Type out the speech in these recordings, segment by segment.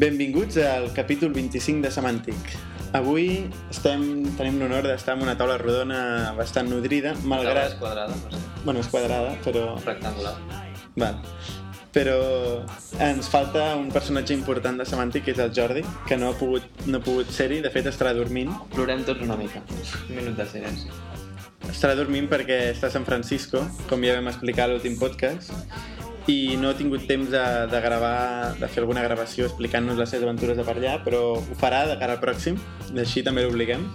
Benvinguts al capítol 25 de Semàntic. Avui estem, tenim l'honor d'estar en una taula rodona bastant nodrida, Taula és malgrat... quadrada, no sé, Bueno, és quadrada, però... rectangular. Val. Però ens falta un personatge important de Semàntic, que és el Jordi, que no ha pogut, no ha pogut ser-hi, de fet estarà dormint. Plorem tots una mica. Un minut de silenci. Estarà dormint perquè està a San Francisco, com ja vam explicar a l'últim podcast, i no ha tingut temps de, de gravar, de fer alguna gravació explicant-nos les seves aventures de per allà, però ho farà de cara al pròxim, així també l'obliguem.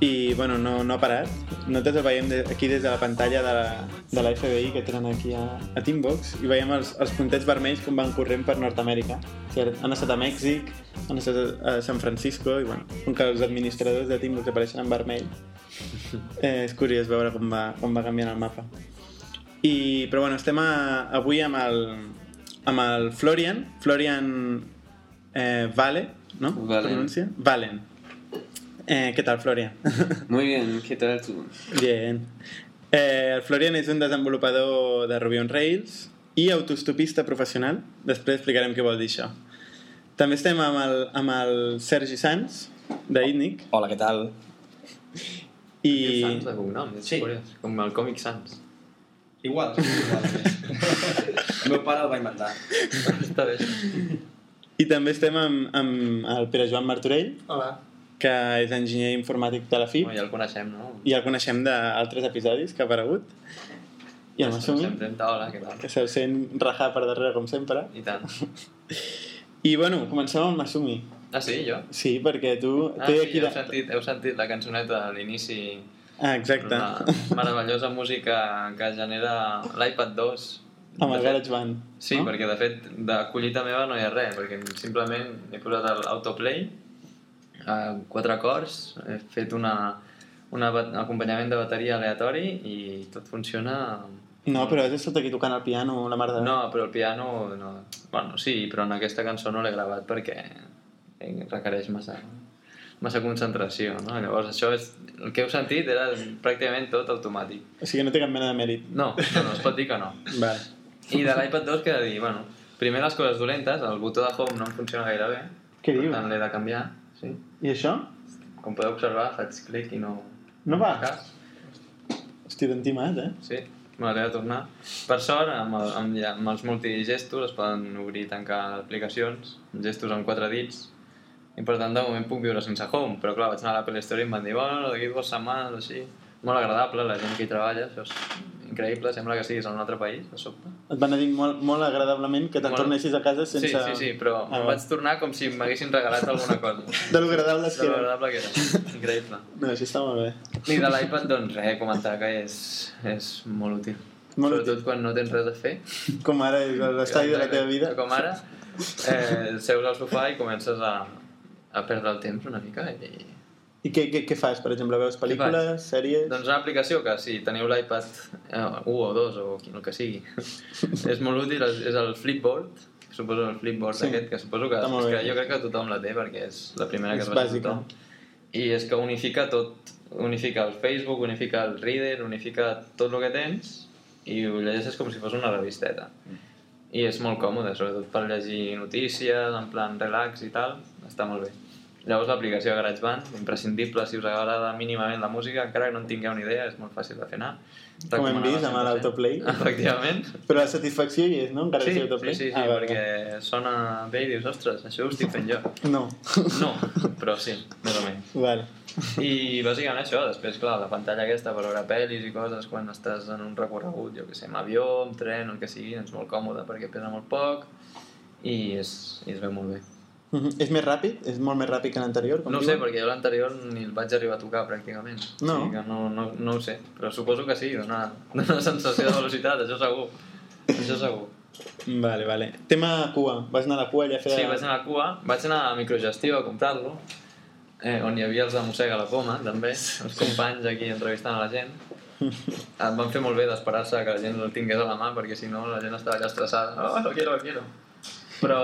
I, bueno, no, no ha parat. Nosaltres el veiem de, aquí des de la pantalla de la, de la FBI que tenen aquí a, a Teambox i veiem els, els puntets vermells com van corrent per Nord-Amèrica. O sigui, han estat a Mèxic, han estat a San Francisco i, bueno, com que els administradors de Teambox apareixen en vermell, eh, és curiós veure com va, com va canviant el mapa. I, però bueno, estem a, avui amb el, amb el Florian, Florian eh, Vale, no? Valen. Pronuncia? Valen. Eh, ¿Qué tal, Florian? Muy bien, ¿qué tal tú? Bien. Eh, el Florian és un desenvolupador de Ruby on Rails i autostopista professional. Després explicarem què vol dir això. També estem amb el, amb el Sergi Sanz, d'Itnic, Hola, què tal? i... Sans de cognom, és Sí. curiós. Com el còmic Sans. Igual, sí, igual. el meu pare el va inventar. Està bé. I també estem amb, amb el Pere Joan Martorell, Hola. que és enginyer informàtic de la FIP, Oh, ja el coneixem, no? i el coneixem d'altres episodis que ha aparegut. I el Masumi, Sempre, hola, què tal? que se'l sent rajar per darrere, com sempre. I tant. I, bueno, comencem amb el Masumi. Ah, sí, jo? Sí, perquè tu... Ah, té sí, aquí heu de- sentit, heu sentit la cançoneta a l'inici Ah, exacte. una meravellosa música que genera l'iPad 2 Amb el GarageBand. Sí, no? perquè de fet de collita meva no hi ha res, perquè simplement he posat l'autoplay, eh, quatre acords, he fet una, una ba- acompanyament de bateria aleatori i tot funciona... No, però has estat aquí tocant el piano, la mar de... No, però el piano... No. Bueno, sí, però en aquesta cançó no l'he gravat perquè requereix massa, massa concentració, no? Llavors això és... El que heu sentit era pràcticament tot automàtic. O sigui, no té cap mena de mèrit. No, no, no es pot dir que no. Vale. I de l'iPad 2 què he de dir? Bueno, primer les coses dolentes, el botó de home no em funciona gaire bé. Què per dius? tant l'he de canviar, sí. I això? Com podeu observar, faig clic i no... No va? Cas. Hosti, timat, eh? Sí, me l'he de tornar. Per sort, amb, el, amb, amb els multigestos es poden obrir i tancar aplicacions, gestos amb quatre dits, i per tant de moment puc viure sense home, però clar, vaig anar a l'Apple Store i em van dir, bueno, d'aquí dues setmanes, així, molt agradable, la gent que hi treballa, això és increïble, sembla que siguis en un altre país, de sobte. Et van dir molt, molt agradablement que te'n Molt. tornessis a casa sense... Sí, sí, sí, però Ah, em va. vaig tornar com si m'haguessin regalat alguna cosa. De lo agradable De que lo era. agradable que era. Increïble. No, això està molt bé. I de l'iPad, doncs res, comentar que és, és molt útil. Molt Sobretot útil. quan no tens res a fer. Com ara l'estadi de la teva vida. Com ara, eh, seus al sofà i comences a, a perdre el temps una mica. I... I què, què, què fas, per exemple? Veus pel·lícules, sèries... Doncs una aplicació que si teniu l'iPad eh, 1 o 2 o el que sigui, és molt útil, és, el Flipboard, que suposo el Flipboard Sí. aquest, que suposo que, és que jo crec que tothom la té perquè és la primera que És es va bàsica. I és que unifica tot, unifica el Facebook, unifica el Reader, unifica tot el que tens i ho llegeixes com si fos una revisteta. I és molt còmode, sobretot per llegir notícies, en plan relax i tal, està molt bé. Llavors l'aplicació de GarageBand, imprescindible si us agrada mínimament la música, encara que no en tingueu ni idea, és molt fàcil de fer anar. Com hem vist amb l'autoplay. Efectivament. Però la satisfacció hi és, no? Encara Sí, que sigui sí, autoplay? sí, sí, ah, perquè sona bé i dius, ostres, això ho estic fent jo. No. No, però sí, més o menys. vale. I bàsicament això, després, clar, la pantalla aquesta per veure pel·lis i coses quan estàs en un recorregut, jo que sé, amb avió, amb tren, el que sigui, és molt còmode perquè pesa molt poc i es, i es veu molt bé. Mhm. És més ràpid? És molt més ràpid que l'anterior? No sé, perquè jo l'anterior ni el vaig arribar a tocar pràcticament. No. O sigui que no, no, no ho sé, però suposo que sí, dona, dona sensació de velocitat, això segur. Això segur. Vale, vale. Tema cua. Vas anar a la cua allà a fer... Sí, vaig anar a Cua, vaig anar a Microgestió a comprar-lo, eh, on hi havia els de Mossega la Poma, també, els companys aquí entrevistant a la gent. Em van fer molt bé d'esperar-se que la gent el tingués a la mà, perquè si no la gent estava allà estressada. Oh, lo quiero, lo quiero. Però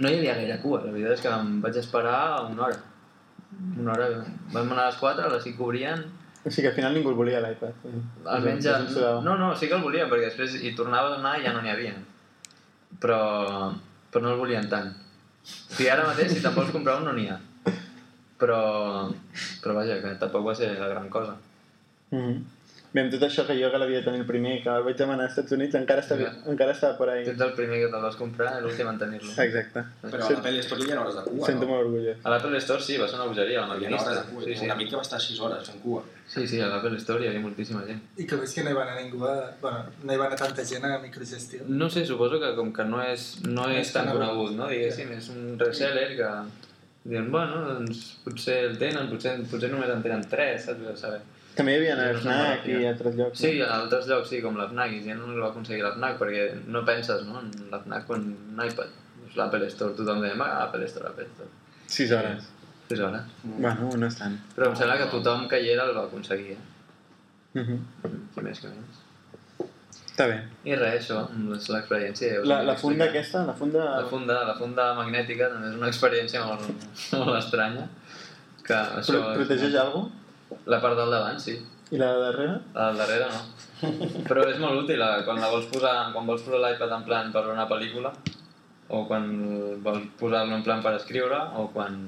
no hi havia gaire cua, la veritat és que em vaig esperar una hora. Una hora, vam anar a les 4, a les 5 obrien, O sigui que al final ningú el volia, l'iPad. almenys ja... No, no, sí que el volien, perquè després hi tornaves a anar i ja no n'hi havia. Però, però no el volien tant. O sigui, ara mateix, si te'n vols comprar un, no n'hi ha. Però, però vaja, que tampoc va ser la gran cosa. Mm -hmm. Bé, amb tot això que jo que l'havia de tenir el primer, que el vaig demanar als Estats Units, encara està, Ja. encara està por ahí. Tu ets el primer que te'l vas comprar i l'últim en tenir-lo. Exacte. Però a l'Apple Store hi ha hores de cua, Sento no? molt orgullós. A l'Apple Store sí, va ser una bogeria, la Hi maquinista. de cua. Sí, sí. Un amic que va estar 6 hores en cua. Sí, sí, a l'Apple Store hi havia moltíssima gent. I que veus que no hi va anar ningú a... Bueno, no hi va anar tanta gent a microgestió. No sé, suposo que com que no és, no és És tan conegut. conegut, no? Diguéssim, és un reseller que diuen, bueno, doncs potser el tenen, potser, potser només en tenen tres, saps? A saber. També hi havia No snack no, i altres llocs. Sí, a altres llocs sí, com l'FNAC, i gent no el va aconseguir l'FNAC perquè no penses no, en l'FNAC en un iPad. L'Apple Store, tothom deia, "Ah, Apple Store, Apple Store. 6 hores. Sis hores. Bueno, no és tant. Però em sembla que tothom que hi era el va aconseguir, eh? Mm -hmm. Qui més que menys. Està bé. I res, això, és l'experiència. La, la funda aquesta, la funda... La funda, la funda magnètica també és una experiència molt, molt estranya. Que això, Pro protegeix alguna cosa? La part del davant, sí. I la de darrere? La del darrere no. Però és molt útil eh, quan la vols posar, quan vols posar l'iPad en plan per una pel·lícula o quan vols posar-lo en plan per escriure o quan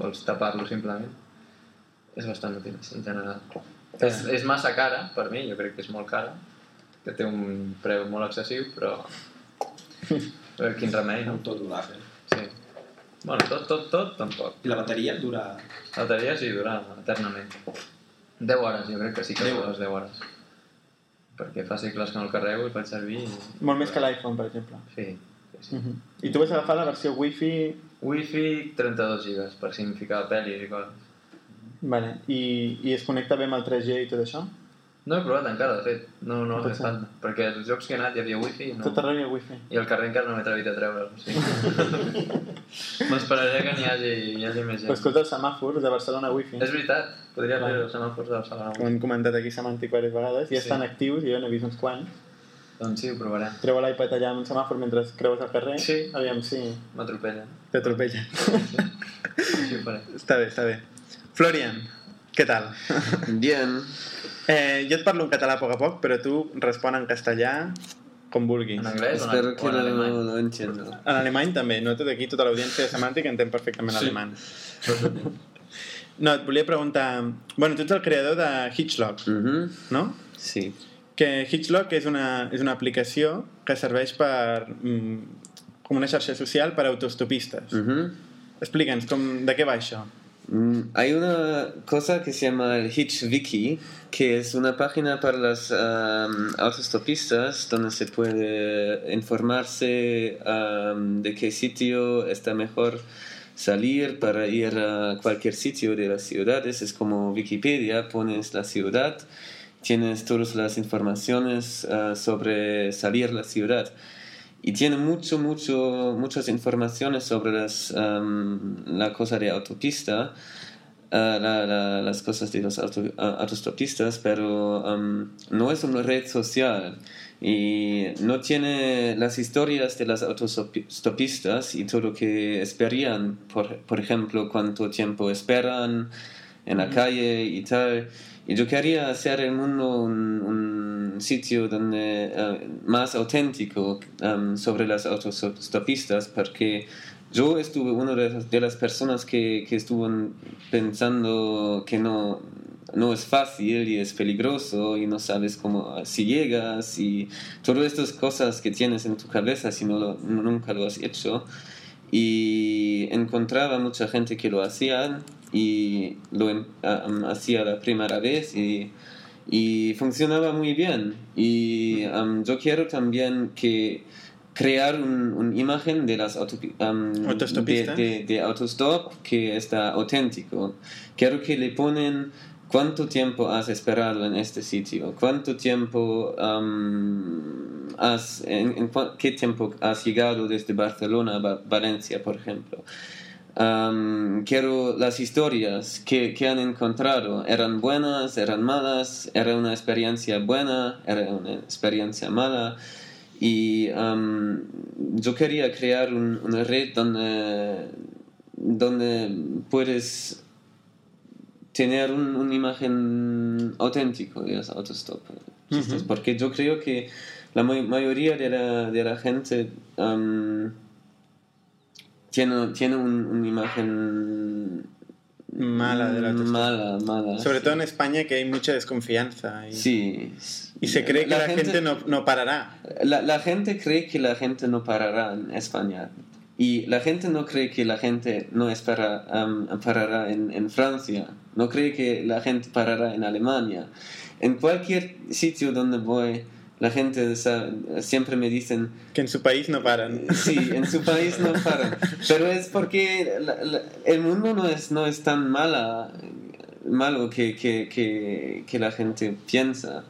vols tapar-lo simplement. És bastant útil, en general. És, és massa cara, per mi, jo crec que és molt cara, que té un preu molt excessiu, però... però quin remei, no? Tot un Apple. Sí. Bueno, tot, tot, tot, tampoc. I la bateria dura... La bateria sí, dura eternament. 10 hores, jo crec que sí que 10 dura les 10 hores. Perquè fa segles que no el carrego i faig servir... i- Molt més que l'iPhone, per exemple. Sí, sí, sí. Mm -hmm. I tu vas agafar la versió Wi-Fi... Wi-Fi 32 gigas, per si em ficava pel·lis i coses. Vale. I, I es connecta bé amb el 3G i tot això? No he provat encara, de fet. No, no Potser. falta. Perquè els jocs que he anat hi havia Wi-Fi i no... Tot arreu hi ha Wi-Fi. I al carrer encara no m'he atrevit a treure'l. Sí. M'esperaré que n'hi hagi, hi hagi més Però gent. escolta, els semàfors de Barcelona Wi-Fi. És veritat, podria fer els semàfors de Barcelona. Ho hem comentat aquí Samantha diverses vegades i Sí. estan actius, jo n'he vist uns quants. Doncs sí, ho provarem. Treu l'iPad allà amb un semàfor mentre creues el carrer. Sí. Aviam si M'atropellen. t'atropella. Sí, ho faré. està bé, està bé. Florian, què tal? Bien. Eh, jo et parlo en català a poc a poc, però tu respon en castellà com vulguis. En anglès o en, o en alemany? lo, lo entiendo. En alemany també, no tot aquí, tota l'audiència de semàntica entén perfectament Sí. alemany. No, et volia preguntar... Bueno, tu ets el creador de Hitchlock, Mhm. no? Sí. Que Hitchlock és una, és una aplicació que serveix per... Mm, com una xarxa social per a autostopistes. Mhm. Explica'ns com, de què va això. Mm, Hay una cosa que se llama el HitchWiki, que es una página para las am, autostopistas donde se puede informarse am, de qué sitio está mejor salir para ir a cualquier sitio de las ciudades. Es como Wikipedia, pones la ciudad, tienes todas las informaciones ah, sobre salir la ciudad. Y tiene mucho, mucho, muchas informaciones sobre las, am, la cosa de autopista, ah, la- la- las cosas de los auto- ah, autostopistas, pero am, no es una red social y no tiene las historias de las autostopistas y todo lo que esperan, por, por ejemplo, cuánto tiempo esperan en la calle y tal. Y yo quería hacer el mundo un, un sitio donde, eh, más auténtico em, sobre las autostopistas, porque yo estuve una de las, personas que, que estuvo pensando que no, no es fácil y es peligroso y no sabes cómo si llegas y todas estas cosas que tienes en tu cabeza si no lo- nunca lo has hecho. Y encontraba mucha gente que lo hacían y lo em- um, hacía la primera vez y, y funcionaba muy bien. Y um, yo quiero también que crear un- una imagen de las autopi- um, de, Autostopistas. de, de autostop que está auténtico. Quiero que le ponen cuánto tiempo has esperado en este sitio cuánto tiempo um, has en, qué tiempo has llegado desde Barcelona a Va- Valencia por ejemplo Am, quiero las historias que, que han encontrado. ¿Eran buenas? ¿Eran malas? ¿Era una experiencia buena? ¿Era una experiencia mala? Y am, yo quería crear un- una red donde, donde puedes tener un- una imagen auténtica de los autostop. Ujú. Porque yo creo que la ma- mayoría de la, de la gente am, tiene, tiene un- una imagen Mala del autostop. mala, mala. Sobre sí. todo en España que hay mucha desconfianza y, Sí. y se cree que la, gente, gente no, no parará. La, la gente cree que la gente no parará en España. Y la gente no cree que la gente no espera, am, parará en, en Francia. No cree que la gente parará en Alemania. En cualquier sitio donde voy, la gente sa- siempre me dicen, Que en su país no paran. sí, en su país no paran. Pero es porque la- la- el mundo no es, no es tan mala, malo que, que, que, que la gente piensa.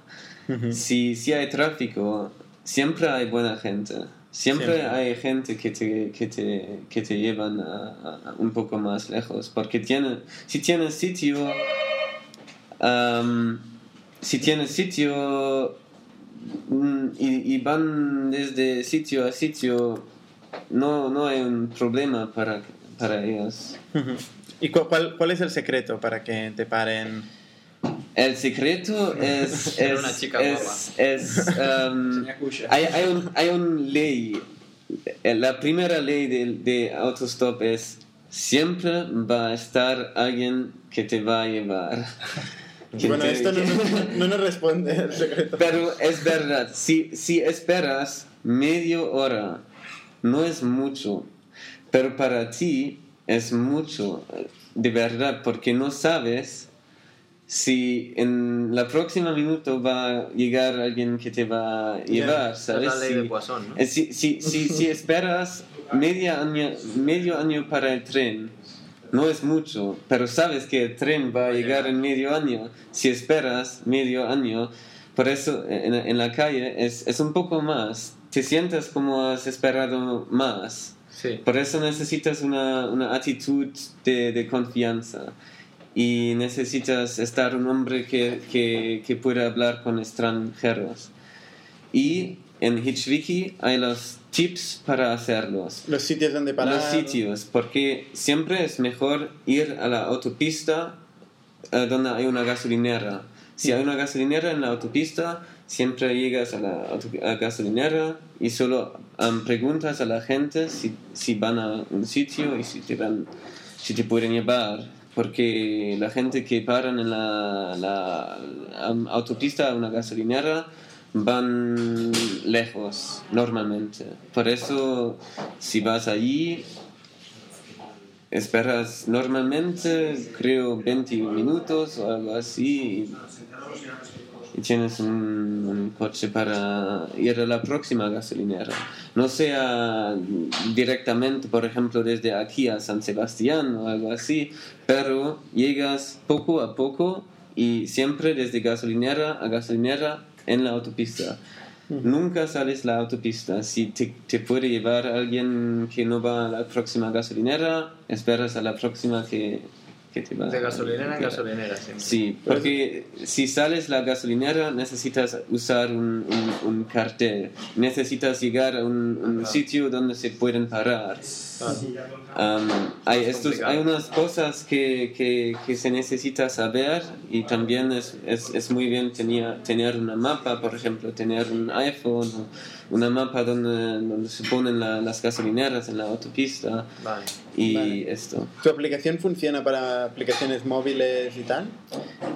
Ujú. Si, si hay tráfico, siempre hay buena gente. Siempre, Siempre. hay gente que te, que te, que te llevan a, a- un poco más lejos. Porque tiene, si tienes sitio, am, si tienes sitio y, y van desde sitio a sitio, no, no hay un problema para, para ellos. ¿Y cu- cuál, cuál es el secreto para que te paren? El secreto es... Es una chica es, Kusha. hay, hay, un, hay una ley. Eh, La primera ley de, de autostop es siempre va a estar alguien que te va a llevar. Bueno, te- esto no, no- no nos responde el secreto. Pero es verdad, si, si esperas media hora, no es mucho, pero para ti es mucho, de verdad, porque no sabes si en la próxima minuto va a llegar alguien que te va a llevar, Es ¿sabes? la ley Si- de Poisson, ¿no? eh, Si, si, si, si esperas media año, medio año para el tren, no es mucho, pero sabes que el tren va a llegar en medio año. Si esperas medio año, por eso en, en la calle es, es un poco más. Te sientes como has esperado más. Sí. Por eso necesitas una, una actitud de, de confianza y necesitas estar un hombre que, que, que pueda hablar con extranjeros. Y en Hitchwiki hay los tips para hacerlos. Los sitios donde parar. Los sitios, porque siempre es mejor ir a la autopista eh, donde hay una gasolinera. Si hay una gasolinera en la autopista, siempre llegas a la auto- a gasolinera y solo am, preguntas a la gente si, si van a un sitio y si te, van, si te pueden llevar. Porque la gente que paran en la, la am, autopista a una gasolinera van lejos normalmente. Por eso, si vas allí, esperas normalmente, creo, 20 minutos o algo así. Y, tienes un, un coche para ir a la próxima gasolinera. No sea directamente, por ejemplo, desde aquí a San Sebastián o algo así, pero llegas poco a poco y siempre desde gasolinera a gasolinera en la autopista. Nunca sales la autopista. Si te, te puede llevar alguien que no va a la próxima gasolinera, esperas a la próxima que, que te va De gasolinera en gasolinera, siempre. Sí, porque si sales la gasolinera necesitas usar un, un- un cartel, necesitas llegar a un, un sitio donde se pueden parar. Um, hay, estos, hay unas cosas que, que, que se necesita saber y también es, es, es muy bien tenía, tener una mapa, por ejemplo, tener un iPhone, o una mapa donde, donde se ponen la- las gasolineras en la autopista Vale. y Vale. esto. ¿Tu aplicación funciona para aplicaciones móviles y tal?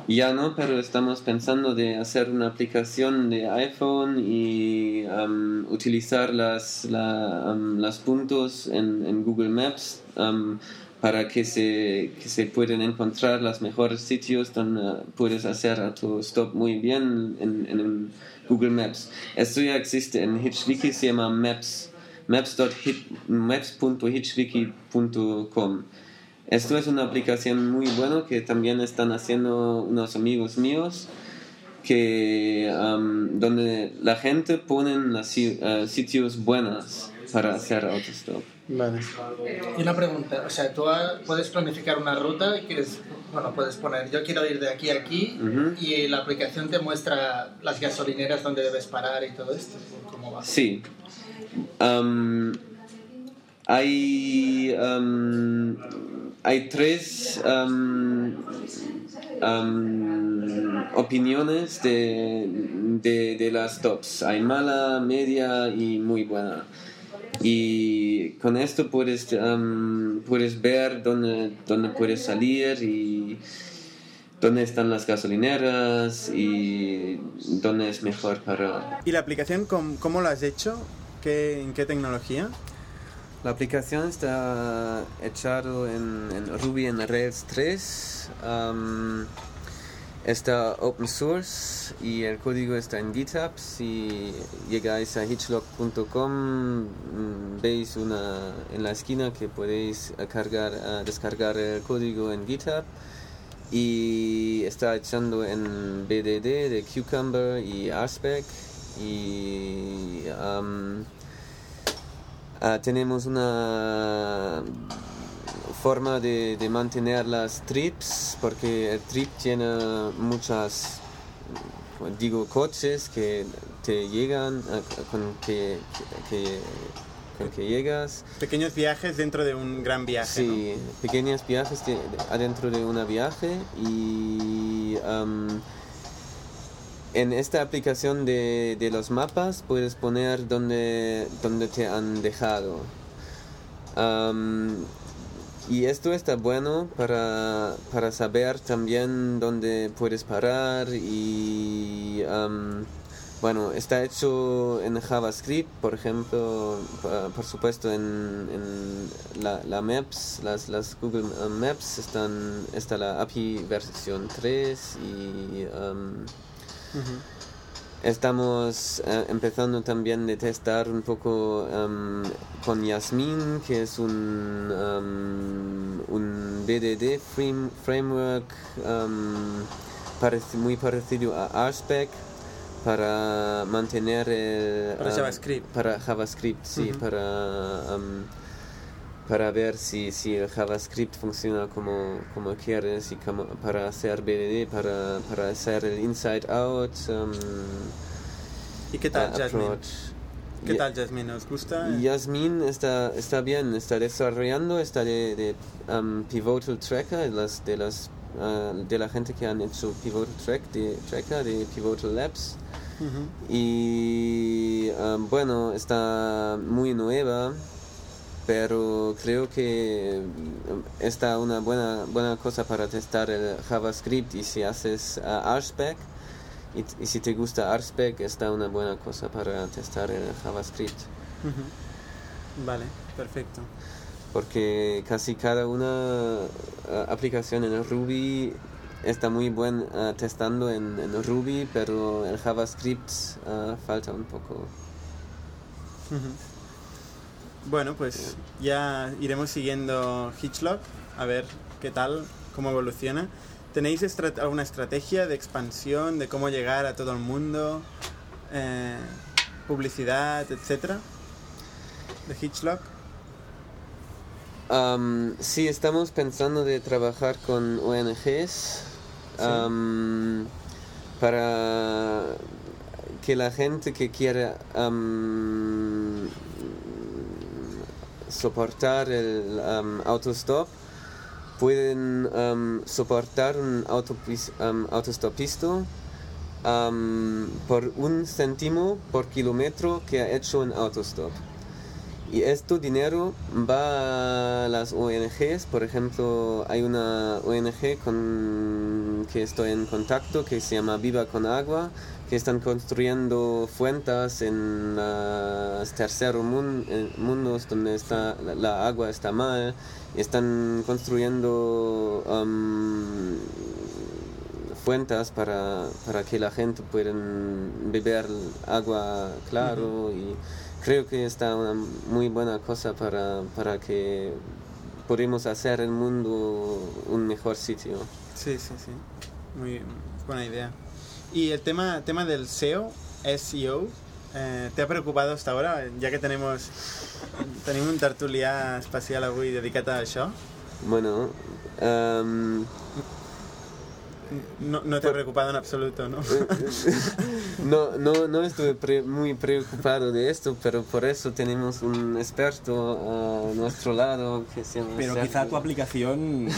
Ya no, pero estamos pensando de hacer una aplicación de iPhone y am, utilizar las, la, las puntos en, en Google Maps para que se, que se puedan encontrar los mejores sitios donde puedes hacer a tu stop muy bien en, en, en Google Maps. Esto ya existe en Hitchwiki, se llama Maps, maps.hit- maps.hitchwiki.com. Esto es una aplicación muy buena que también están haciendo unos amigos míos que donde la gente pone las eh, sitios buenos para hacer autostop. Vale. Y una pregunta, o sea, tú puedes planificar una ruta y quieres, bueno, puedes poner, yo quiero ir de aquí a aquí y la aplicación te muestra las gasolineras donde debes parar y todo esto, ¿cómo va? Sí. Am, hay, am, hay tres am, am, opiniones de, de, de las tops. Hay mala, media y muy buena. Y con esto puedes, am, puedes ver dónde, dónde puedes salir y dónde están las gasolineras y dónde es mejor para... ¿Y la aplicación cómo, cómo lo has hecho? ¿Qué, ¿En qué tecnología? La aplicación está echado en, en Ruby en Rails 3. am, está open source y el código está en GitHub. Si llegáis a hitchlock.com mm, veis una en la esquina que podéis cargar, descargar el código en GitHub. Y está echando en BDD de Cucumber y RSpec. Y Ah, tenemos una forma de, de mantener las trips porque el trip tiene muchas digo coches que te llegan con que, que- con que llegas Pequeños viajes dentro de un gran viaje. ¿no? Sí, pequeños viajes de- de- adentro de una viaje y en esta aplicación de, de los mapas puedes poner donde, donde te han dejado. Y esto está bueno para, para saber también dónde puedes parar y am, bueno, está hecho en JavaScript, por ejemplo, por supuesto en, en la, la Maps, las, las Google Maps están, está la API versión 3 y Ujú. Estamos eh, empezando también de testar un poco em, con Yasmin, que es un, em, un BDD frame- framework parec- muy parecido a RSpec para mantener el... Para JavaScript. Para JavaScript, sí, Ujú. para... para ver si, si el JavaScript funciona como, como quieres y como- para hacer BDD, para, para hacer el inside out um, ¿Y qué tal, uh, Jasmine? ¿Qué tal, Jasmine? ¿Os gusta? Yasmin está, está bien, está desarrollando, está de, de um, Pivotal Tracker, de, las, de, las, uh, de la gente que han hecho Pivotal Track, de, Tracker, de Pivotal Labs. Ujú. Y um, bueno, está muy nueva, pero creo que um, está una buena, buena cosa para testar el JavaScript y si haces uh, RSpec y, y si te gusta RSpec está una buena cosa para testar el JavaScript. Vale, perfecto. Porque casi cada una uh, aplicación en Ruby está muy buen uh, testando en, en Ruby, pero el JavaScript uh, falta un poco. Bueno, pues ya iremos siguiendo Hitchlock, a ver qué tal, cómo evoluciona. ¿Tenéis estra- alguna estrategia de expansión, de cómo llegar a todo el mundo? Eh, publicidad, etcétera, de Hitchlock. Um, sí, estamos pensando de trabajar con ONGs um, para que la gente que quiera um, soportar el um, autostop pueden um, soportar un um, autostopisto um, por un céntimo por kilómetro que ha hecho un autostop. Y este dinero va a las ONGs, por ejemplo, hay una ONG con que estoy en contacto que se llama Viva con Agua, que están construyendo fuentes en los terceros mun- eh, mundos donde está, la, la agua está mal, están construyendo um, fuentes para, para que la gente pueda beber agua claro y creo que está una muy buena cosa para, para que podamos hacer el mundo un mejor sitio. Sí, sí, sí. Muy buena idea. Y el tema, tema del SEO, SEO, eh, ¿te ha preocupado hasta ahora? Ya que tenemos, tenim un tertulià especial avui dedicat a això, Bueno, um, no, no te ha preocupado en absoluto, ¿no? no, no, no estoy pre- muy preocupado de esto, pero por eso tenemos un experto a nuestro lado que se llama Pero Sergio. quizá tu aplicación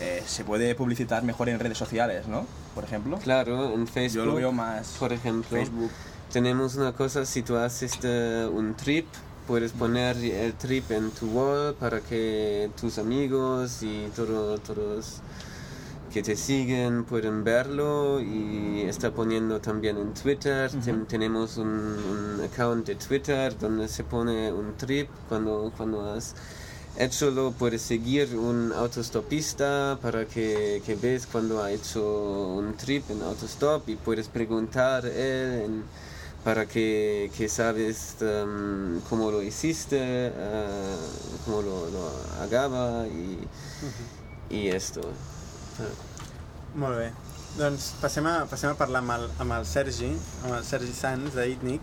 eh, se puede publicitar mejor en redes sociales, ¿no? Por ejemplo. Claro, en Facebook. Yo lo veo más Por ejemplo. Facebook. Tenemos una cosa, si tú haces eh, un trip puedes poner el trip en tu wall para que tus amigos y todo, todos que te siguen pueden verlo y está poniendo también en Twitter. Ten- tenemos un, un account de Twitter donde se pone un trip cuando, cuando has hecho lo puedes seguir un autostopista para que, que ves cuando ha hecho un trip en autostop y puedes preguntar él en- para que, que sabes um, cómo lo hiciste, eh, cómo lo, lo hagaba y, y esto. Molt bé. Doncs passem a, passem a parlar amb el, amb el Sergi, amb el Sergi Sanz d'Itnic,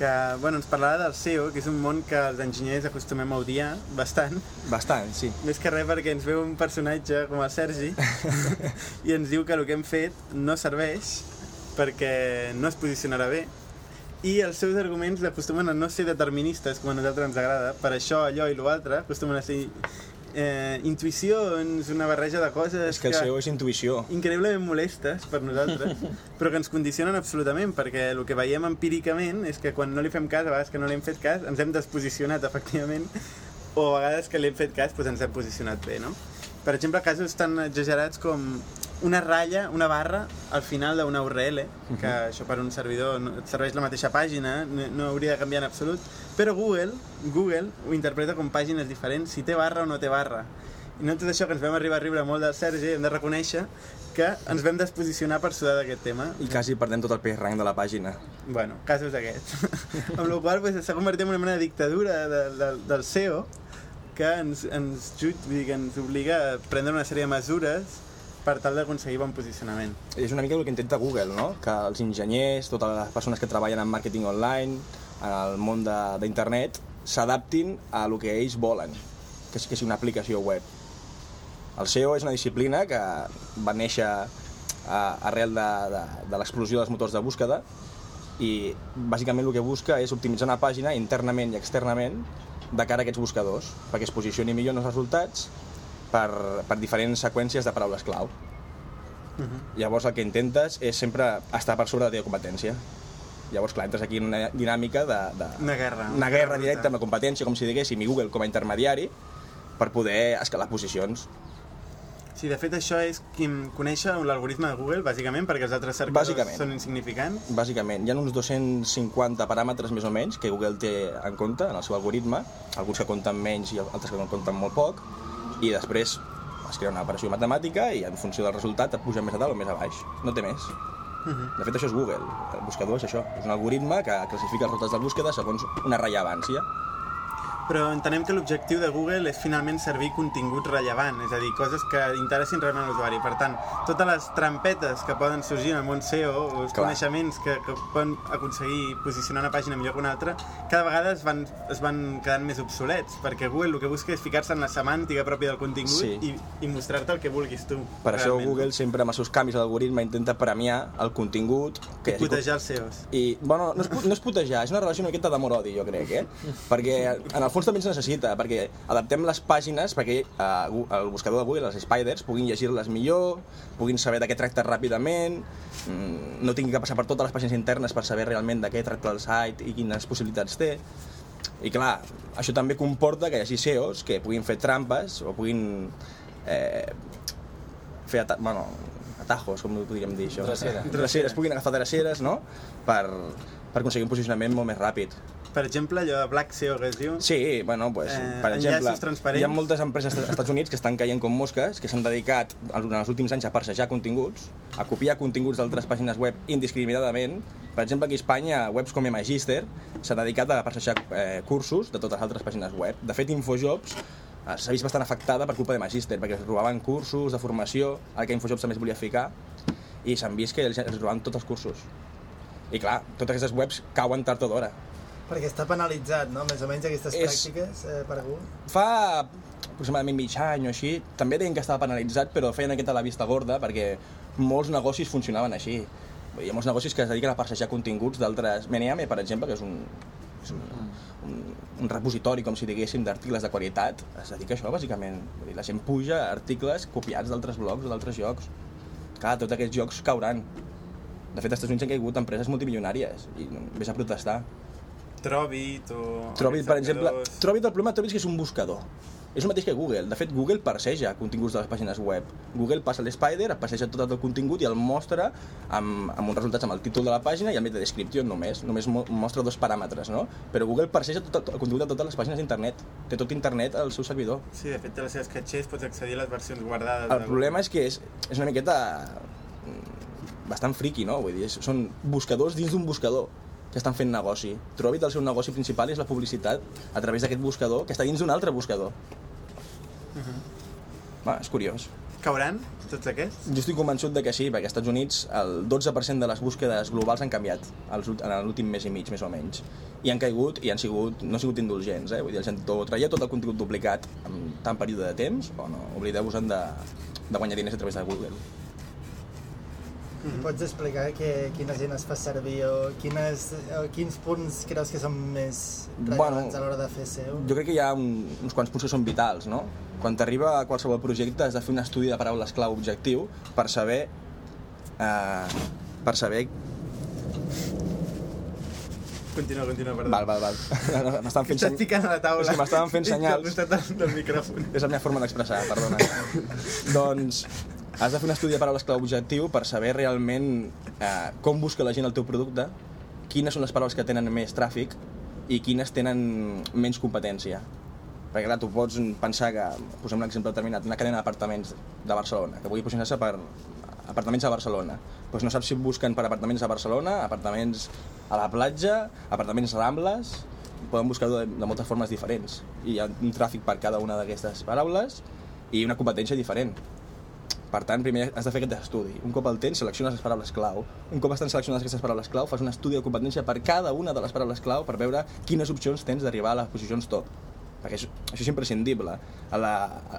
que bueno, ens parlarà del SEO, que és un món que els enginyers acostumem a odiar bastant, Bastant, sí. més que res perquè ens veu un personatge com el Sergi i ens diu que el que hem fet no serveix perquè no es posicionarà bé. I els seus arguments acostumen a no ser deterministes com a nosaltres ens agrada, per això, allò i l'altre, acostumen a ser eh, intuïcions, una barreja de coses És que el SEO és intuïció. increïblement molestes per nosaltres, però que ens condicionen absolutament, perquè el que veiem empíricament és que quan no li fem cas, a vegades que no li hem fet cas, ens hem desposicionat, efectivament, o a vegades que li hem fet cas, doncs ens hem posicionat bé, no? Per exemple, casos tan exagerats com una ratlla, una barra al final d'una URL, que això per un servidor no, et serveix la mateixa pàgina, no, no hauria de canviar en absolut, però Google, Google ho interpreta com pàgines diferents, si té barra o no té barra. I no tot això que ens vam arribar a riure molt del Sergi, hem de reconèixer que ens vam desposicionar per sudar d'aquest tema. I quasi perdem tot el page rank de la pàgina. Bueno, casos d'aquests. amb la qual cosa s'ha convertit en una mena de dictadura de, de, del SEO que ens, ens, jut, vull dir, que ens obliga a prendre una sèrie de mesures per tal d'aconseguir bon posicionament. És una mica el que intenta Google, no? Que els enginyers, totes les persones que treballen en màrqueting online, en el món d'internet, s'adaptin a el que ells volen, que és que sigui una aplicació web. El SEO és una disciplina que va néixer arrel de, de, de l'explosió dels motors de búsqueda i bàsicament el que busca és optimitzar una pàgina internament i externament de cara a aquests buscadors, perquè es posicioni millor en els resultats per, per diferents seqüències de paraules clau. Llavors el que intentes és sempre estar per sobre de la teva competència. Llavors, clar, entres aquí en una dinàmica de... de Una guerra. Una guerra directa amb la competència, com si diguéssim, i Google com a intermediari, per poder escalar posicions. Sí, de fet això és qui conèixer l'algoritme de Google, bàsicament, perquè els altres cercadors Bàsicament. són insignificants. Bàsicament, hi ha uns 250 paràmetres més o menys que Google té en compte en el seu algoritme, alguns que compten menys i altres que compten molt poc, i després es crea una operació matemàtica i en funció del resultat et puja més a dalt o més a baix. No té més. De fet, això és Google. El buscador és això. És un algoritme que classifica els resultats de búsqueda segons una rellevància. Però entenem que l'objectiu de Google és finalment servir contingut rellevant, és a dir, coses que interessin realment l'usuari. Per tant, totes les trampetes que poden sorgir en el món SEO, o els Clar. coneixements que, que poden aconseguir posicionar una pàgina millor que una altra, cada vegada es van, es van quedant més obsolets, perquè Google el que busca és ficar-se en la semàntica pròpia del contingut Sí. i, i mostrar-te el que vulguis tu. Per això realment. Google sempre amb els seus canvis a l'algoritme intenta premiar el contingut que hagi Putejar els SEOs. I, bueno, no és, no és putejar, és una relació una miqueta d'amor-odi, jo crec, eh? Perquè en el fons també es necessita, perquè adaptem les pàgines perquè eh, el buscador de Google, els spiders, puguin llegir-les millor, puguin saber de què tracta ràpidament, mm, no tingui que passar per totes les pàgines internes per saber realment de què tracta el site i quines possibilitats té. I clar, això també comporta que hi hagi SEOs que puguin fer trampes o puguin eh, fer ata bueno, atajos, com ho podríem dir això? Dreceres. Dreceres, puguin agafar dreceres, no?, per, per aconseguir un posicionament molt més ràpid. Per exemple, allò de Black SEO que es diu... Sí, bueno, pues, Eh, per exemple, transparents. hi ha moltes empreses als Estats Units que estan caient com mosques, que s'han dedicat en els últims anys a parsejar continguts, a copiar continguts d'altres pàgines web indiscriminadament. Per exemple, aquí a Espanya, webs com Magister s'ha dedicat a parsejar eh, cursos de totes les altres pàgines web. De fet, Infojobs eh, s'ha vist bastant afectada per culpa de Magister, perquè es robaven cursos de formació, el que Infojobs també es volia ficar, i s'han vist que els, els robaven tots els cursos. I clar, totes aquestes webs cauen tard o d'hora. Perquè està penalitzat, no? Més o menys aquestes És- pràctiques eh, per Google. Fa aproximadament mig any o així, també deien que estava penalitzat, però feien aquesta a la vista gorda perquè molts negocis funcionaven així. Hi ha molts negocis que es dediquen a parsejar continguts d'altres... Meneame, per exemple, que és un, és un, un, un repositori, com si diguéssim, d'articles de qualitat, es dedica a això, bàsicament. Vull dir, la gent puja articles copiats d'altres blogs o d'altres jocs. Clar, tots aquests jocs cauran. De fet, als Estats Units han caigut empreses multimilionàries i vés a protestar. Trovit o... Trovit, per exemple. Trovit, el problema de Trovit és que és un buscador. És el mateix que Google. De fet, Google parseja continguts de les pàgines web. Google passa l'Spider, et passeja tot el contingut i el mostra amb, amb uns resultats amb el títol de la pàgina i amb de descripció només. Només mo- mostra dos paràmetres, no? Però Google parseja tot, el contingut de totes les pàgines d'internet. Té tot internet al seu servidor. Sí, de fet, té les seves catxers, pots accedir a les versions guardades. El problema és que és, és una miqueta mm, bastant friqui, no? Vull dir, són buscadors dins d'un buscador que estan fent negoci. Trovit el seu negoci principal és la publicitat a través d'aquest buscador que està dins d'un altre buscador. Va, és curiós. Cauran tots aquests? Jo estic convençut de que sí, perquè als Estats Units el 12% de les búsquedes globals han canviat en l'últim mes i mig, més o menys. I han caigut, i han sigut, no han sigut indulgents, eh? Vull dir, la gent o traia tot el contingut duplicat en tant període de temps, o no, oblideu-vos de, de guanyar diners a través de Google. Pots explicar que, quina gent es fa servir o quines, o quins punts creus que són més rellevants Bueno, a l'hora de fer SEO? Jo crec que hi ha un, uns quants punts que són vitals, no? Quan t'arriba a qualsevol projecte has de fer un estudi de paraules clau objectiu per saber... Eh, per saber... Continua, continua, perdó. Val, val, val. M'estan fent... Estàs picant a la taula. És que m'estaven fent senyals. Al costat del, del micròfon. És la meva forma d'expressar, perdona. doncs has de fer un estudi de paraules clau objectiu per saber realment eh, com busca la gent el teu producte, quines són les paraules que tenen més tràfic i quines tenen menys competència. Perquè clar, tu pots pensar que, posem un exemple determinat, una cadena d'apartaments de Barcelona, que vulgui posicionar-se per apartaments a Barcelona. Doncs no saps si busquen per apartaments a Barcelona, apartaments a la platja, apartaments rambles, poden buscar de, de moltes formes diferents. I hi ha un tràfic per cada una d'aquestes paraules i una competència diferent. Per tant, primer has de fer aquest estudi. Un cop el tens, selecciones les paraules clau. Un cop estan seleccionades aquestes paraules clau, fas un estudi de competència per cada una de les paraules clau per veure quines opcions tens d'arribar a les posicions top. Perquè això, això és imprescindible. A la,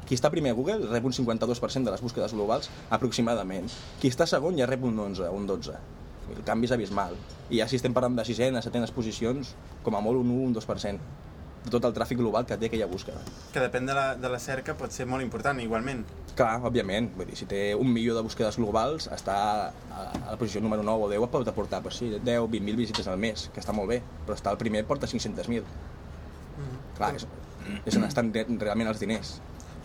qui està primer a Google rep un 52% de les búsquedes globals, aproximadament. Qui està segon ja rep un 11, un 12. El canvi és abismal. I ja si estem parlant de sisenes, setenes posicions, com a molt un 1, un 2% de tot el tràfic global que té aquella búsqueda. Que depèn de la, de la cerca pot ser molt important, igualment. Clar, òbviament, vull dir, si té un milió de búsquedes globals, està a, la posició número 9 o 10 et pot aportar pues, sí, 10, 20.000 visites al mes, que està molt bé, però està al primer porta 500.000. Clar, és, és on estan re- realment els diners.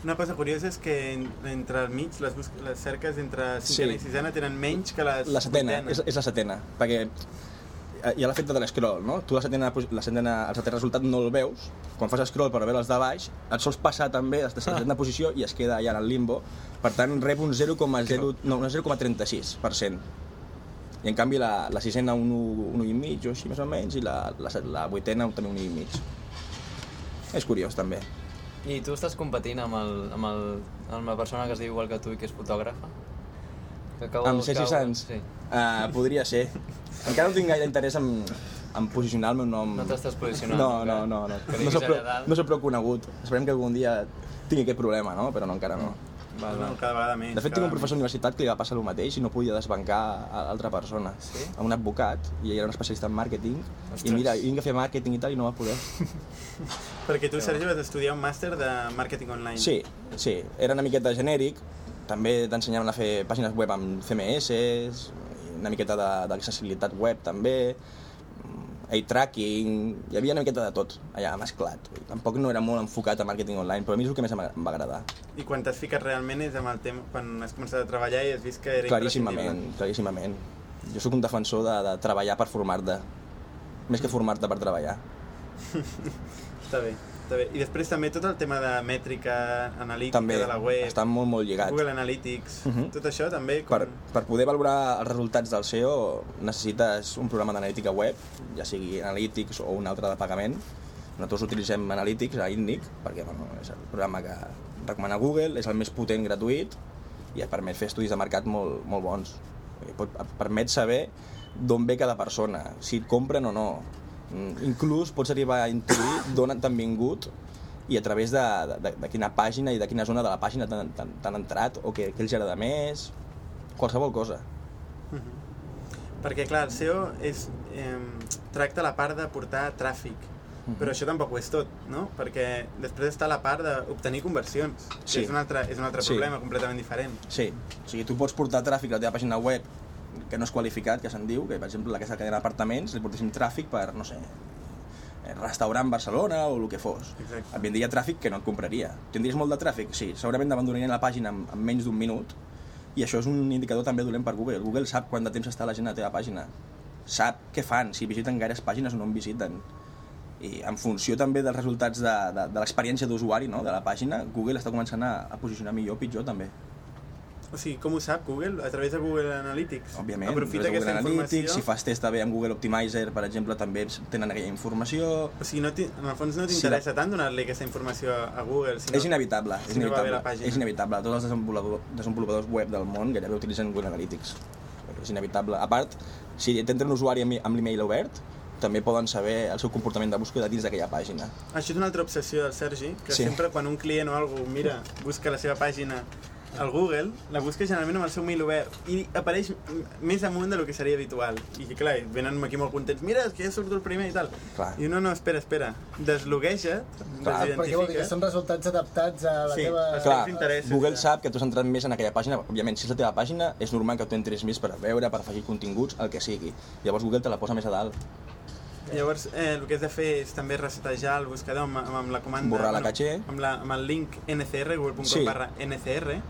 Una cosa curiosa és que en, entre el mig, les, les cerques entre cinquena Sí. i sisena tenen menys que les La setena, és, és la setena, perquè hi ha l'efecte de l'escroll, no? Tu la setena, la setena, el setè resultat no el veus, quan fas scroll per veure els de baix, et sols passar també des de la setena posició i es queda allà en el limbo, per tant rep un 0,0 no, un 0,36%. I en canvi la, la sisena un 1,5 o així més o menys i la, la, la vuitena també un 1,5. És curiós també. I tu estàs competint amb, el, amb, el, amb la persona que es diu igual que tu i que és fotògrafa? Que acabo Amb buscar- Sergi Sans? Sí. Uh, podria ser. Encara no tinc gaire interès en, en posicionar el meu nom. No t'estàs posicionant No, no, no. no. No soc, prou, no soc prou conegut. Esperem que algun dia tingui aquest problema, no? Però no, encara no. Val, No, val. cada vegada més. De fet, tinc un professor d'universitat que li va passar el mateix i no podia desbancar a l'altra persona. Sí? A un advocat, i ell era un especialista en màrqueting, i mira, vinc a fer màrqueting i tal, i no va poder. Perquè tu, Sergi, vas estudiar un màster de màrqueting online. Sí, sí, era una miqueta genèric, també t'ensenyaven a fer pàgines web amb CMS, una miqueta de- d'accessibilitat web també, eye tracking, hi havia una miqueta de tot allà mesclat. Tampoc no era molt enfocat a màrqueting online, però a mi és el que més em va agradar. I quan t'has ficat realment és amb el tema, quan has començat a treballar i has vist que era Claríssimament, claríssimament. Jo sóc un defensor de, de treballar per formar-te, més que formar-te per treballar. Està bé, està bé. I després també tot el tema de mètrica analítica També de la web, està molt, molt lligat. Google Analytics, Mhm. tot això també... Per, per poder valorar els resultats del SEO necessites un programa d'analítica web, ja sigui Analytics o un altre de pagament. Nosaltres utilitzem Analytics a Indic perquè bueno, és el programa que recomana Google, és el més potent gratuït i et permet fer estudis de mercat molt, molt bons. Et permet saber d'on ve cada persona, si et compren o no. Mm, Inclús pots arribar a intuir d'on t'han vingut i a través de, de, de quina pàgina i de quina zona de la pàgina t'han entrat o què, què els agrada més, qualsevol cosa. Perquè, clar, el SEO és, eh, tracta la part de portar tràfic, però això tampoc ho és tot, no? Perquè després està la part d'obtenir conversions, que Sí. és un altre, és un altre Sí. problema completament diferent. Sí, o sigui, tu pots portar tràfic a la teva pàgina web que no és qualificat, que se'n diu, que per exemple aquesta cadena d'apartaments li portéssim tràfic per, no sé, eh, restaurant Barcelona o el que fos. Exacte. Et vindria tràfic que no et compraria. Tindries molt de tràfic? Sí, segurament t'abandonarien la pàgina en, en menys d'un minut i això és un indicador també dolent per Google. Google sap quant de temps està la gent a la teva pàgina. Sap què fan, si visiten gaires pàgines o no en visiten. I en funció també dels resultats de, de, de l'experiència d'usuari no? de la pàgina, Google està començant a, a posicionar millor o pitjor també. O sigui, com ho sap Google? A través de Google Analytics? Òbviament, Aprofita Google informació... Analytics, si fas test també amb Google Optimizer, per exemple, també tenen aquella informació... O sigui, no en el fons no Sí, t'interessa tant donar-li aquesta informació a Google, sinó... És inevitable, és si no inevitable, pàgina. és inevitable. Tots els desenvolupadors, desenvolupadors web del món gairebé utilitzen Google Analytics. És inevitable. A part, si t'entra un usuari amb amb l'email obert, també poden saber el seu comportament de búsqueda dins d'aquella pàgina. Això és una altra obsessió del Sergi, que Sí. sempre quan un client o algú mira, busca la seva pàgina al Google, la busca generalment amb el seu mail obert i apareix més amunt del que seria habitual. I clar, venen aquí molt contents, mira, és que ja surto el primer i tal. Clar. I no, no, espera, espera, deslogueja't, Clar. Perquè vol dir que desidentifica't. són resultats adaptats a la Sí, teva... Clar, interessos, Google ja. sap que tu has entrat més en aquella pàgina, òbviament, si és la teva pàgina, és normal que tu entris més per veure, per afegir continguts, el que sigui. Llavors Google te la posa més a dalt. Llavors, eh, el que has de fer és també resetejar el buscador amb, amb, amb la comanda... Borrar la caché. Amb, la, amb el link ncr, google.com Sí. barra ncr.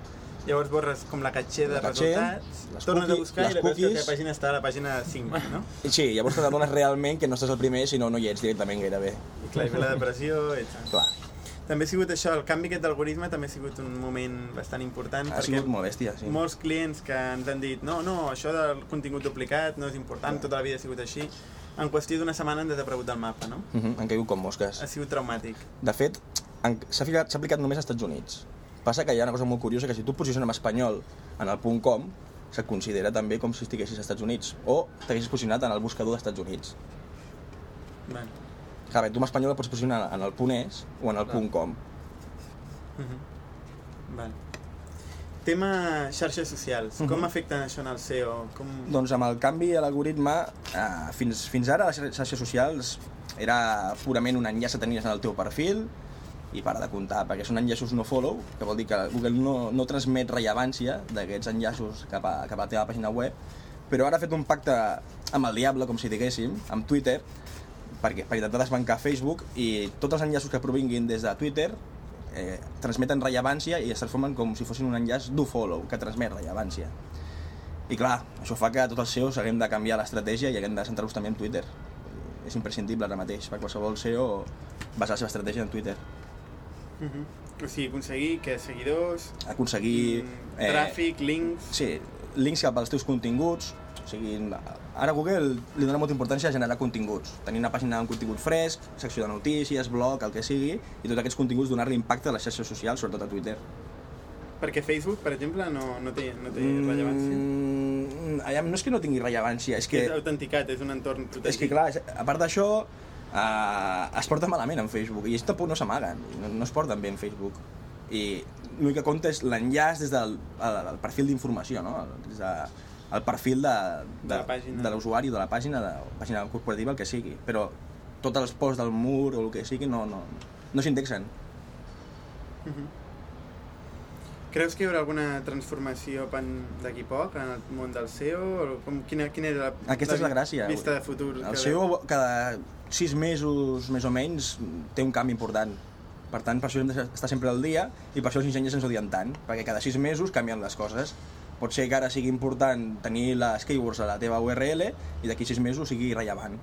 Llavors borres com la caché de La caché, resultats, tornes a cookies- buscar les i la que cookies. la pàgina està a la pàgina 5, no? I sí, llavors t'adones realment que no estàs el primer, sinó no hi ets directament gairebé. I clar, hi ve la depressió i tal. Clar, També ha sigut això, el canvi aquest d'algoritme també ha sigut un moment bastant important ha sigut molt bèstia, sí. molts clients que ens han dit no, no, això del contingut duplicat no és important, tota la vida ha sigut així en qüestió d'una setmana han desaparegut del mapa, no? Uh -huh, han caigut com mosques. Ha sigut traumàtic. De fet, en- s'ha aplicat només als Estats Units. Passa que hi ha una cosa molt curiosa, que si tu et posiciones en espanyol en el punt .com, se't considera també com si estiguessis als Estats Units, o t'haguessis posicionat en el buscador dels Estats Units. Bueno. Clar, bé, tu en espanyol et pots posicionar en el punt .es o en el punt .com. Mhm. Vale. Tema xarxes socials. Com afecten això en el SEO? Com... Doncs amb el canvi a l'algoritme, eh, fins, fins ara les xarxes socials era purament un enllaç que tenies en el teu perfil i para de comptar, perquè són enllaços no follow, que vol dir que Google no, no transmet rellevància d'aquests enllaços cap a, cap a la teva pàgina web, però ara ha fet un pacte amb el diable, com si diguéssim, amb Twitter, perquè, per intentar desbancar Facebook i tots els enllaços que provinguin des de Twitter eh, transmeten rellevància i es transformen com si fossin un enllaç do follow, que transmet rellevància. I clar, això fa que tots els SEOs haguem de canviar l'estratègia i haguem de centrar-nos també en Twitter. És imprescindible ara mateix per qualsevol SEO basar la seva estratègia en Twitter. Mhm. O sigui, aconseguir que seguidors, Aconseguir... mm, tràfic, links... Sí, links cap als teus continguts. O sigui, ara Google li dona molta importància a generar continguts. Tenir una pàgina amb contingut fresc, secció de notícies, blog, el que sigui, i tots aquests continguts donar-li impacte a les xarxes socials, sobretot a Twitter. Perquè Facebook, per exemple, no, no té, no té rellevància. Mm, aviam, no és que no tingui rellevància, és Que... És autenticat, és un entorn autèntic. És que clar, a part d'això, uh, es porta malament en Facebook, i ells tampoc no s'amaguen, no, no es porten bé en Facebook. I l'únic que compta és l'enllaç des del el, el perfil d'informació, no? Des de, el perfil de, de, De la pàgina. de l'usuari, la pàgina, de la pàgina corporativa, el que sigui. Però tots els posts del mur o el que sigui no, no, no s'indexen. Creus que hi haurà alguna transformació d'aquí poc en el món del SEO? O com, quina, quina era la, Aquesta és la gràcia. vista de futur? El que SEO cada sis mesos, més o menys, té un canvi important. Per tant, per això hem d'estar sempre al dia i per això els enginyers ens odien tant, perquè cada sis mesos canvien les coses. Pot ser que ara sigui important tenir les keywords a la teva URL i d'aquí sis mesos sigui rellevant.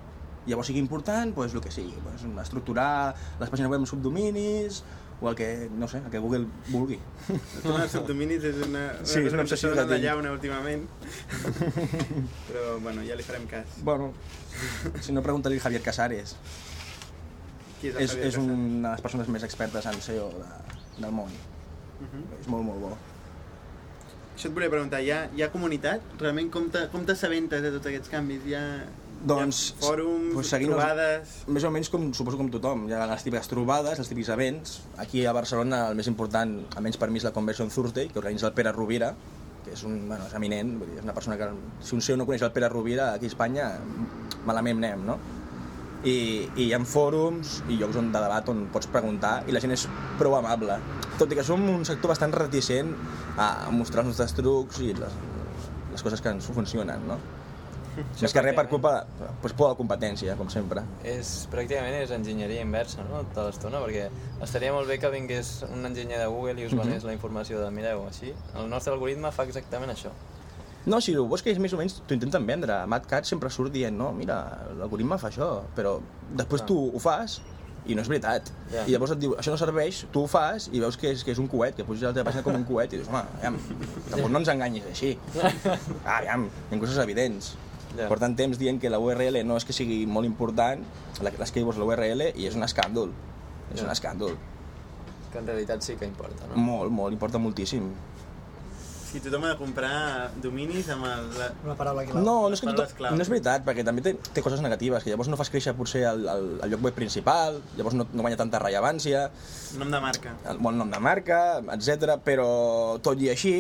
Llavors sigui important, doncs el que sigui, doncs, estructurar les pàgines web amb subdominis o el que, no sé, el que Google vulgui. El tema dels subdominis és una, una Sí, és una obsessió que tinc. llauna últimament. Però, bueno, ja li farem cas. Bueno, si no, pregunta-li Javier Casares. Qui és el És, Javier és Casas? una de les persones més expertes en SEO de, del món. Mhm. És molt, molt bo. Això et volia preguntar, hi ha, hi ha comunitat? Realment com te- com t'assabentes de tots aquests canvis? Hi ha, Doncs, hi ha fòrums, pues, trobades... Més o menys com, suposo com tothom. Hi ha les típiques trobades, els típics events. Aquí a Barcelona el més important, almenys per mi, és la Conversion Thursday, que organitza el Pere Rovira, que és un, bueno, és eminent, vull dir, és una persona que, si un seu no coneix el Pere Rovira, aquí a Espanya, malament anem, no? I, i hi ha fòrums i llocs on de debat on pots preguntar i la gent és prou amable. Tot i que som un sector bastant reticent a mostrar els nostres trucs i les, les coses que ens funcionen, no? Més que res per culpa, pues, por de competència, com sempre. És, pràcticament és enginyeria inversa, no?, tota l'estona, perquè estaria molt bé que vingués un enginyer de Google i us venés la informació de, mireu, així, el nostre algoritme fa exactament això. No, si ho veus que és més o menys t'ho intenten vendre. Matt Cat sempre surt dient, no, mira, l'algoritme fa això, però després tu ho fas i no és veritat. Ja. I llavors et diu, això no serveix, tu ho fas i veus que és, que és un coet, que puges a la teva pàgina com un coet i dius, home, aviam, tampoc no ens enganyis així. Ah, aviam, hi ha coses evidents. Ja. Porten temps dient que la URL no és que sigui molt important, la- les keywords de la URL, i és un escàndol. És Ja. un escàndol. Que en realitat sí que importa, no? Molt, molt, importa moltíssim. Si tothom ha de comprar dominis amb el... La... Una paraula clau. No, no és, que Paraules tot, clau. no és veritat, perquè també té, té coses negatives, que llavors no fas créixer potser el, el, el lloc web principal, llavors no, no guanya tanta rellevància, Nom de marca. el bon nom de marca, etc. però tot i així,